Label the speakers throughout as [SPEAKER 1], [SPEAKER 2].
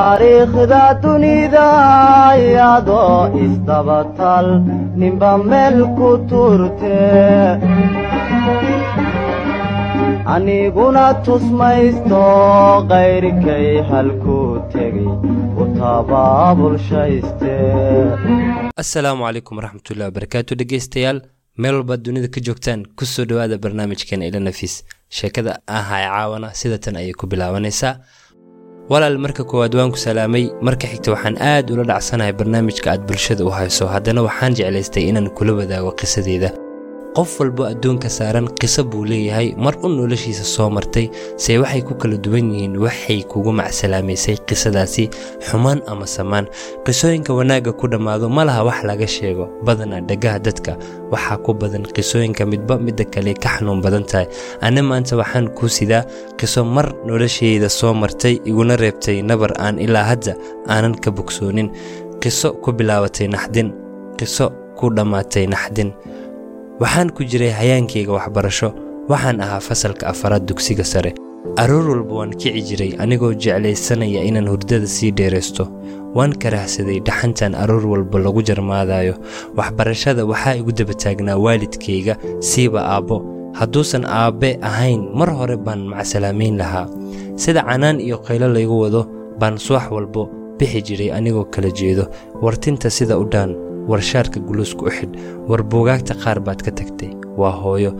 [SPEAKER 1] taariikhda dunida iyadoo isdabatal ninba meel ku turte aniguna tusmaysto qayrkay halkuu tegay u
[SPEAKER 2] assalaamu calaykum waraxmatullahi wabarakaatu dhegeystayaal meel walbaad dunida ka joogtaan ku soo dhowaada barnaamijkeena ila nafis. Sheekada ahay caawana sida tan ayay ku bilaabanaysaa walaal marka koowaad waan ku salaamay. Marka xigta waxaan aad ula dhacsanahay barnaamijka aad bulshada u hayso. Haddana waxaan jeclaystay inaan kula wadaago qisadeeda qof walbo adduunka saaran qiso buu leeyahay mar u noloshiisa soo martay see waxay ku kala duwan yihiin waxay kugu macsalaamaysay qisadaasi xumaan ama samaan. Qisooyinka wanaagga ku dhammaado ma laha wax laga sheego badana dhagaha dadka waxaa ku badan qisooyinka midba midda kale ka xanuun badan tahay. Anna maanta waxaan kuu sidaa qiso mar noloshayda soo martay iguna reebtay nabar aan ilaa hadda aanan ka bogsoonin qiso ku bilaabatay naxdin qiso ku dhammaatay naxdin waxaan ku jiray hayaankayga waxbarasho waxaan ahaa fasalka afaraad dugsiga sare. Aroor walba waan kici jiray anigoo jeclaysanaya inaan hurdada sii dheeraysto. Waan karahsaday dhaxantan aroor walba lagu jarmaadayo waxbarashada waxaa igu daba taagnaa waalidkayga siiba aabbo. Hadduusan aabbe ahayn mar hore baan macsalaamayn lahaa. Sida canaan iyo qaylo laygu wado baan subax walbo bixi jiray anigoo kala jeedo. Wartinta sida u dhaan warshaarka guluuska u xidh war buugaagta qaar baad ka tagtay. Waa hooyo.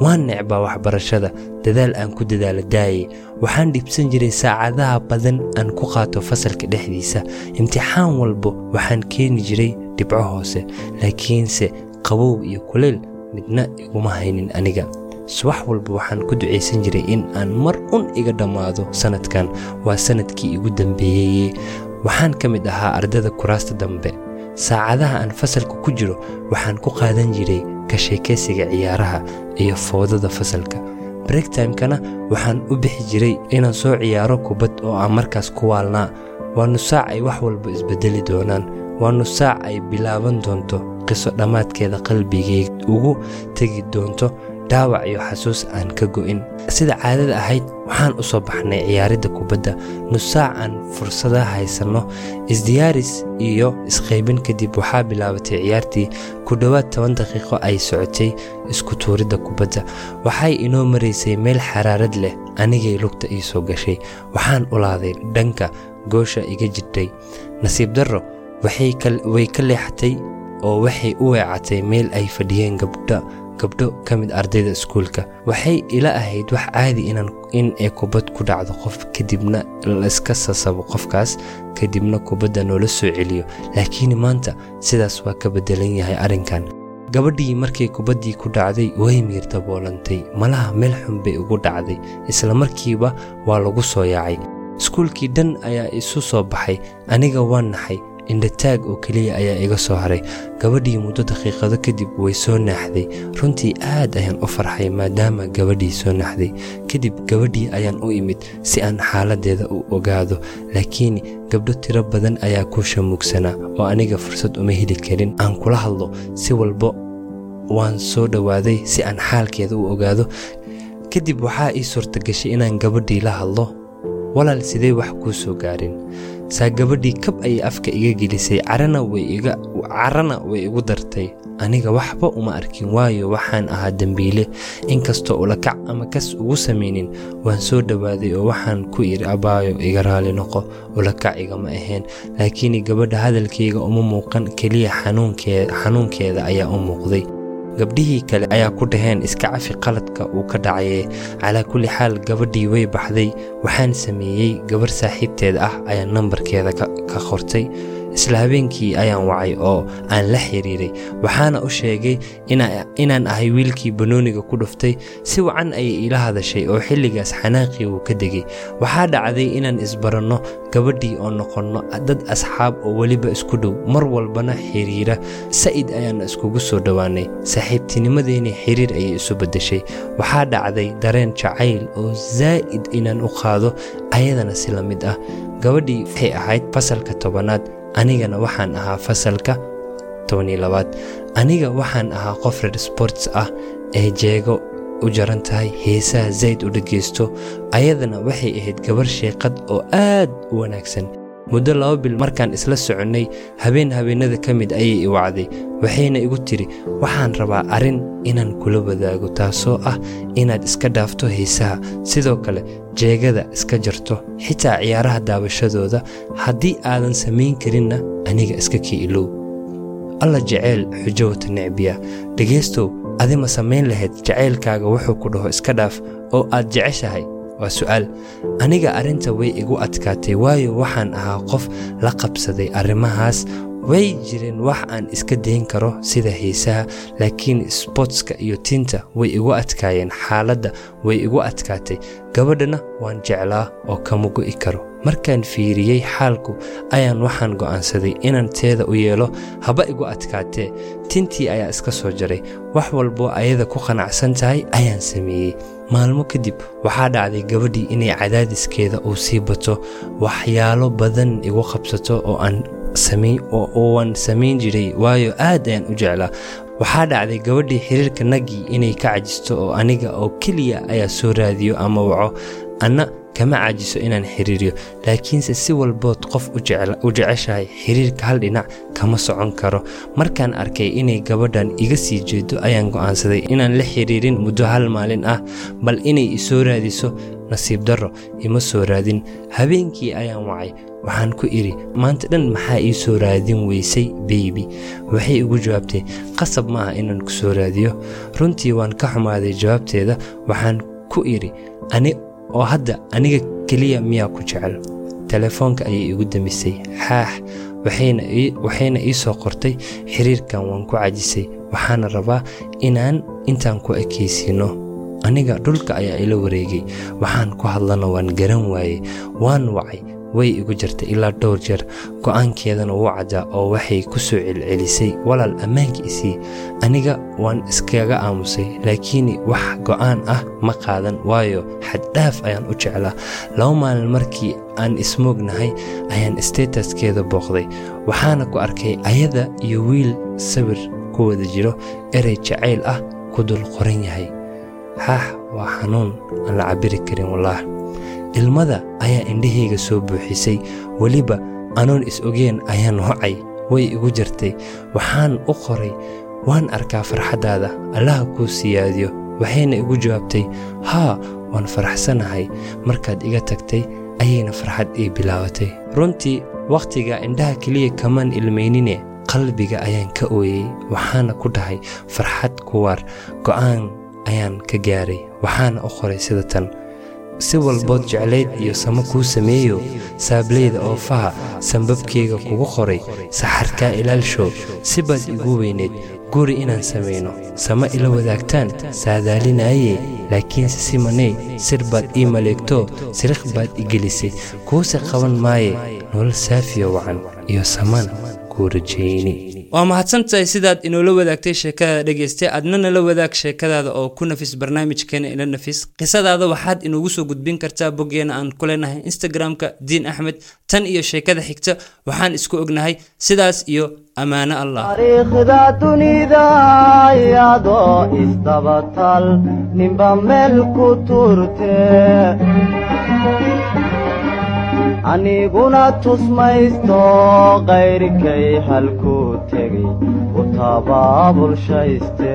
[SPEAKER 2] Waan necbaa waxbarashada. Dadaal aan ku dadaala daayay waxaan dhibsan jiray saacadaha badan aan ku qaato fasalka dhexdiisa. Imtixaan walbo waxaan keeni jiray dhibco hoose. Laakiinse qabow iyo kuleyl midna iguma haynin aniga. Subax walba waxaan ku ducaysan jiray in aan mar un iga dhammaado sannadkan waa sannadkii igu dambeeyeye waxaan ka mid ahaa ardada kuraasta dambe saacadaha aan fasalka ku jiro waxaan ku qaadan jiray ka sheekaysiga ciyaaraha iyo foodada fasalka. Breaktimekana waxaan u bixi jiray inaan soo ciyaaro kubad oo aan markaas ku waalnaa. Waa nusaac ay wax walba isbedeli doonaan. Waa nusaac ay bilaaban doonto qiso dhammaadkeeda qalbigay ugu tegi doonto dhaawac iyo xasuus aan ka go'in. Sida caadada ahayd waxaan u soo baxnay ciyaaridda kubadda nusaac aan fursada haysanno isdiyaaris iyo isqaybin kadib waxaa bilaabatay ciyaartii ku dhowaad toban daqiiqo ay socotay isku tuuridda kubadda. Waxay inoo maraysay meel xaraarad leh anigay lugta ii soo gashay. Waxaan ulaaday dhanka goosha iga jidhay. Nasiib darro way ka leexatay oo waxay u weecatay meel ay fadhiyeen gabdha gabdho ka mid ardayda iskuulka. Waxay ila ahayd wax caadi in ay kubad ku dhacdo qof kadibna laiska sasabo qofkaas kadibna kubadda noola soo celiyo. Laakiin maanta sidaas waa ka beddelan yahay arrinkan. Gabadhii markay kubaddii ku dhacday way miir daboolantay malaha meel xun bay ugu dhacday isla markiiba waa lagu soo yaacay. Iskuulkii dhan ayaa isu soo baxay aniga waan naxay indhataag oo keliya ayaa iga soo haray. Gabadhii muddo daqiiqado kadib way soo naaxday. Runtii aad ayaan u farxay maadaama gabadhii soo naaxday. Kadib gabadhii ayaan u imid si aan xaaladdeeda u ogaado laakiin gabdho tiro badan ayaa ku shamuugsanaa oo aniga fursad uma heli karin. Aan kula hadlo si walbo waan soo dhowaaday si aan xaalkeeda u ogaado. Kadib waxaa ii suurtagashay inaan gabadhii la hadlo walaal sidee wax kuu soo gaarin saa gabadhii kab ayay afka iga gelisay carana way igu dartay. Aniga waxba uma arkin waayo waxaan ahaa dembiile inkastoo ulakac ama kas ugu samaynin waan soo dhowaaday oo waxaan ku idhi abaayo iga raali noqo ulakac igama ahayn. Laakiin gabadha hadalkayga uma muuqan keliya xanuunkeeda ayaa u muuqday gabdhihii kale ayaa ku dhaheen iska cafi qaladka uu ka dhacaye calaa kulli xaal gabadhii way baxday waxaan sameeyey gabarh saaxiibteed ah ayaa nambarkeeda ka qortay isla habeenkii ayaan wacay oo aan la xiriiray. Waxaana u sheegay inaan ahay wiilkii banooniga ku dhuftay. Si wacan ayay iila hadashay oo xilligaas xanaaqii uu ka degay. Waxaa dhacday inaan isbaranno gabadhii oo noqonno dad asxaab oo weliba isku dhow. Mar walbana xiriira. Sa'id ayaana iskugu soo dhowaanay saaxiibtinimadeeni xiriir ayay isu beddeshay. Waxaa dhacday dareen jacayl oo zaa'id inaan u qaado ayadana si la mid ah. Gabadhii waxay ahayd fasalka tobanaad anigana waxaan ahaa fasalka tobaniyo labaad. Aniga waxaan ahaa qof reer sports ah ee jeego u jaran tahay heesaha zayd u dhegaysto ayadana waxay ahayd gabar sheeqad oo aad u wanaagsan muddo laba bil markaan isla soconnay habeen habeenada ka mid ayay i wacday waxayna igu tidhi waxaan rabaa arrin inaan kula wadaago taasoo ah inaad iska dhaafto hiisaha sidoo kale jeegada iska jarto xitaa ciyaaraha daawashadooda haddii aadan samayn karinna aniga iska kii ilow. Alla jeceyl xujo necbiya. Dhegaystow adima samayn lahayd? Jacaylkaaga wuxuu ku dhaho iska dhaaf oo aad jeceshahay waa su'aal. Aniga arrinta way igu adkaatay waayo waxaan ahaa qof la qabsaday arrimahaas. Way jireen wax aan iska dayn karo sida hiisaha laakiin sbootska iyo tinta way igu adkaayeen xaaladda way igu adkaatay. Gabadhana waan jeclaa oo kama go'i karo. Markaan fiiriyey xaalku ayaan waxaan go'aansaday inaan teeda u yeelo haba igu adkaatee. Tintii ayaa iska soo jaray. Wax walboo ayada ku qanacsan tahay ayaan sameeyey maalmo kadib waxaa dhacday gabadhii inay cadaadiskeeda uu sii bato waxyaalo badan igu qabsato oo aan samayn jiray waayo aad ayaan u jeclaa. Waxaa dhacday gabadhii xiriirka naggii inay ka cajisto oo aniga oo keliya ayaa soo raadiyo ama waco. Anna kama cajiso inaan xiriiriyo. Laakiinse si walbood qof u jeceshahay xiriirka hal dhinac kama socon karo. Markaan arkay inay gabadhan iga sii jeedo ayaan go'aansaday inaan la xiriirin muddo hal maalin ah bal inay isoo raadiso nasiib darro ima soo raadin. Habeenkii ayaan wacay waxaan ku idhi maanta dhan maxaa ii soo raadin weysay beybi waxay igu jawaabtay qasab ma ah inaan ku soo raadiyo. Runtii waan ka xumaaday jawaabteeda waxaan ku idhi ani oo hadda aniga keliya miyaa ku jecel? Telefoonka ayay igu damisay xaax waxayna ii soo qortay. Xiriirkan waan ku cajisay waxaana rabaa inaan intaan ku ekaysiino. Aniga dhulka ayaa ila wareegay. Waxaan ku hadlana waan garan waayey. Waan wacay way igu jartay ilaa dhowr jeer. Go'aankeedana wuu caddaa oo waxay ku soo celcelisay walaal ammaanka isii aniga waan iskaga aamusay laakiin wax go'aan ah ma qaadan waayo xaddhaaf ayaan u jeclaa. Laba maalin markii aan ismoognahay ayaan stataskeeda booqday waxaana ku arkay ayada iyo wiil sawir ku wada jiro erey jacayl ah ku dul qoran yahay. Xaax waa xanuun aan la cabiri karin wallaah ilmada ayaa indhahayga soo buuxisay. Weliba anoon is ogeen ayaan wacay way igu jartay. Waxaan u qoray waan arkaa farxaddaada. Allaha kuu siyaadiyo waxayna igu jawaabtay haa waan faraxsanahay. Markaad iga tagtay ayayna farxad ii bilaabatay. Runtii wakhtiga indhaha keliya kamaan ilmaynine qalbiga ayaan ka ooyey waxaana ku dhahay farxad kuwaar go'aan ayaan ka gaaray. Waxaana u qoray sida tan si walbood jeclayd iyo samo kuu sameeyo saableyda oofaha sambabkeyga kugu qoray saxarkaa ilaalshow si baad igu weyneed guri inaan samayno sama ila wadaagtaan saadaalinaaye laakiinse si maney sir baad ii maleegto siriq baad i gelisay kuuse qaban maaye nolol saafiyo wacan iyo samaan kuu rajayni
[SPEAKER 3] waa mahadsantahay sidaad inoola wadaagtay sheekadaada dhegaystay adna nala wadaag sheekadaada oo ku nafis barnaamijkeena ila nafis. Qisadaada waxaad inoogu soo gudbin kartaa boggeena aan ku leenahay instagram-ka diin axmed. Tan iyo sheekada xigta waxaan isku ognahay. Sidaas iyo ammaano allah.
[SPEAKER 1] Taariikhda dunida meel ku turte aniguna tusmaysto qayrkay halkuu tegay u tabaabulshayste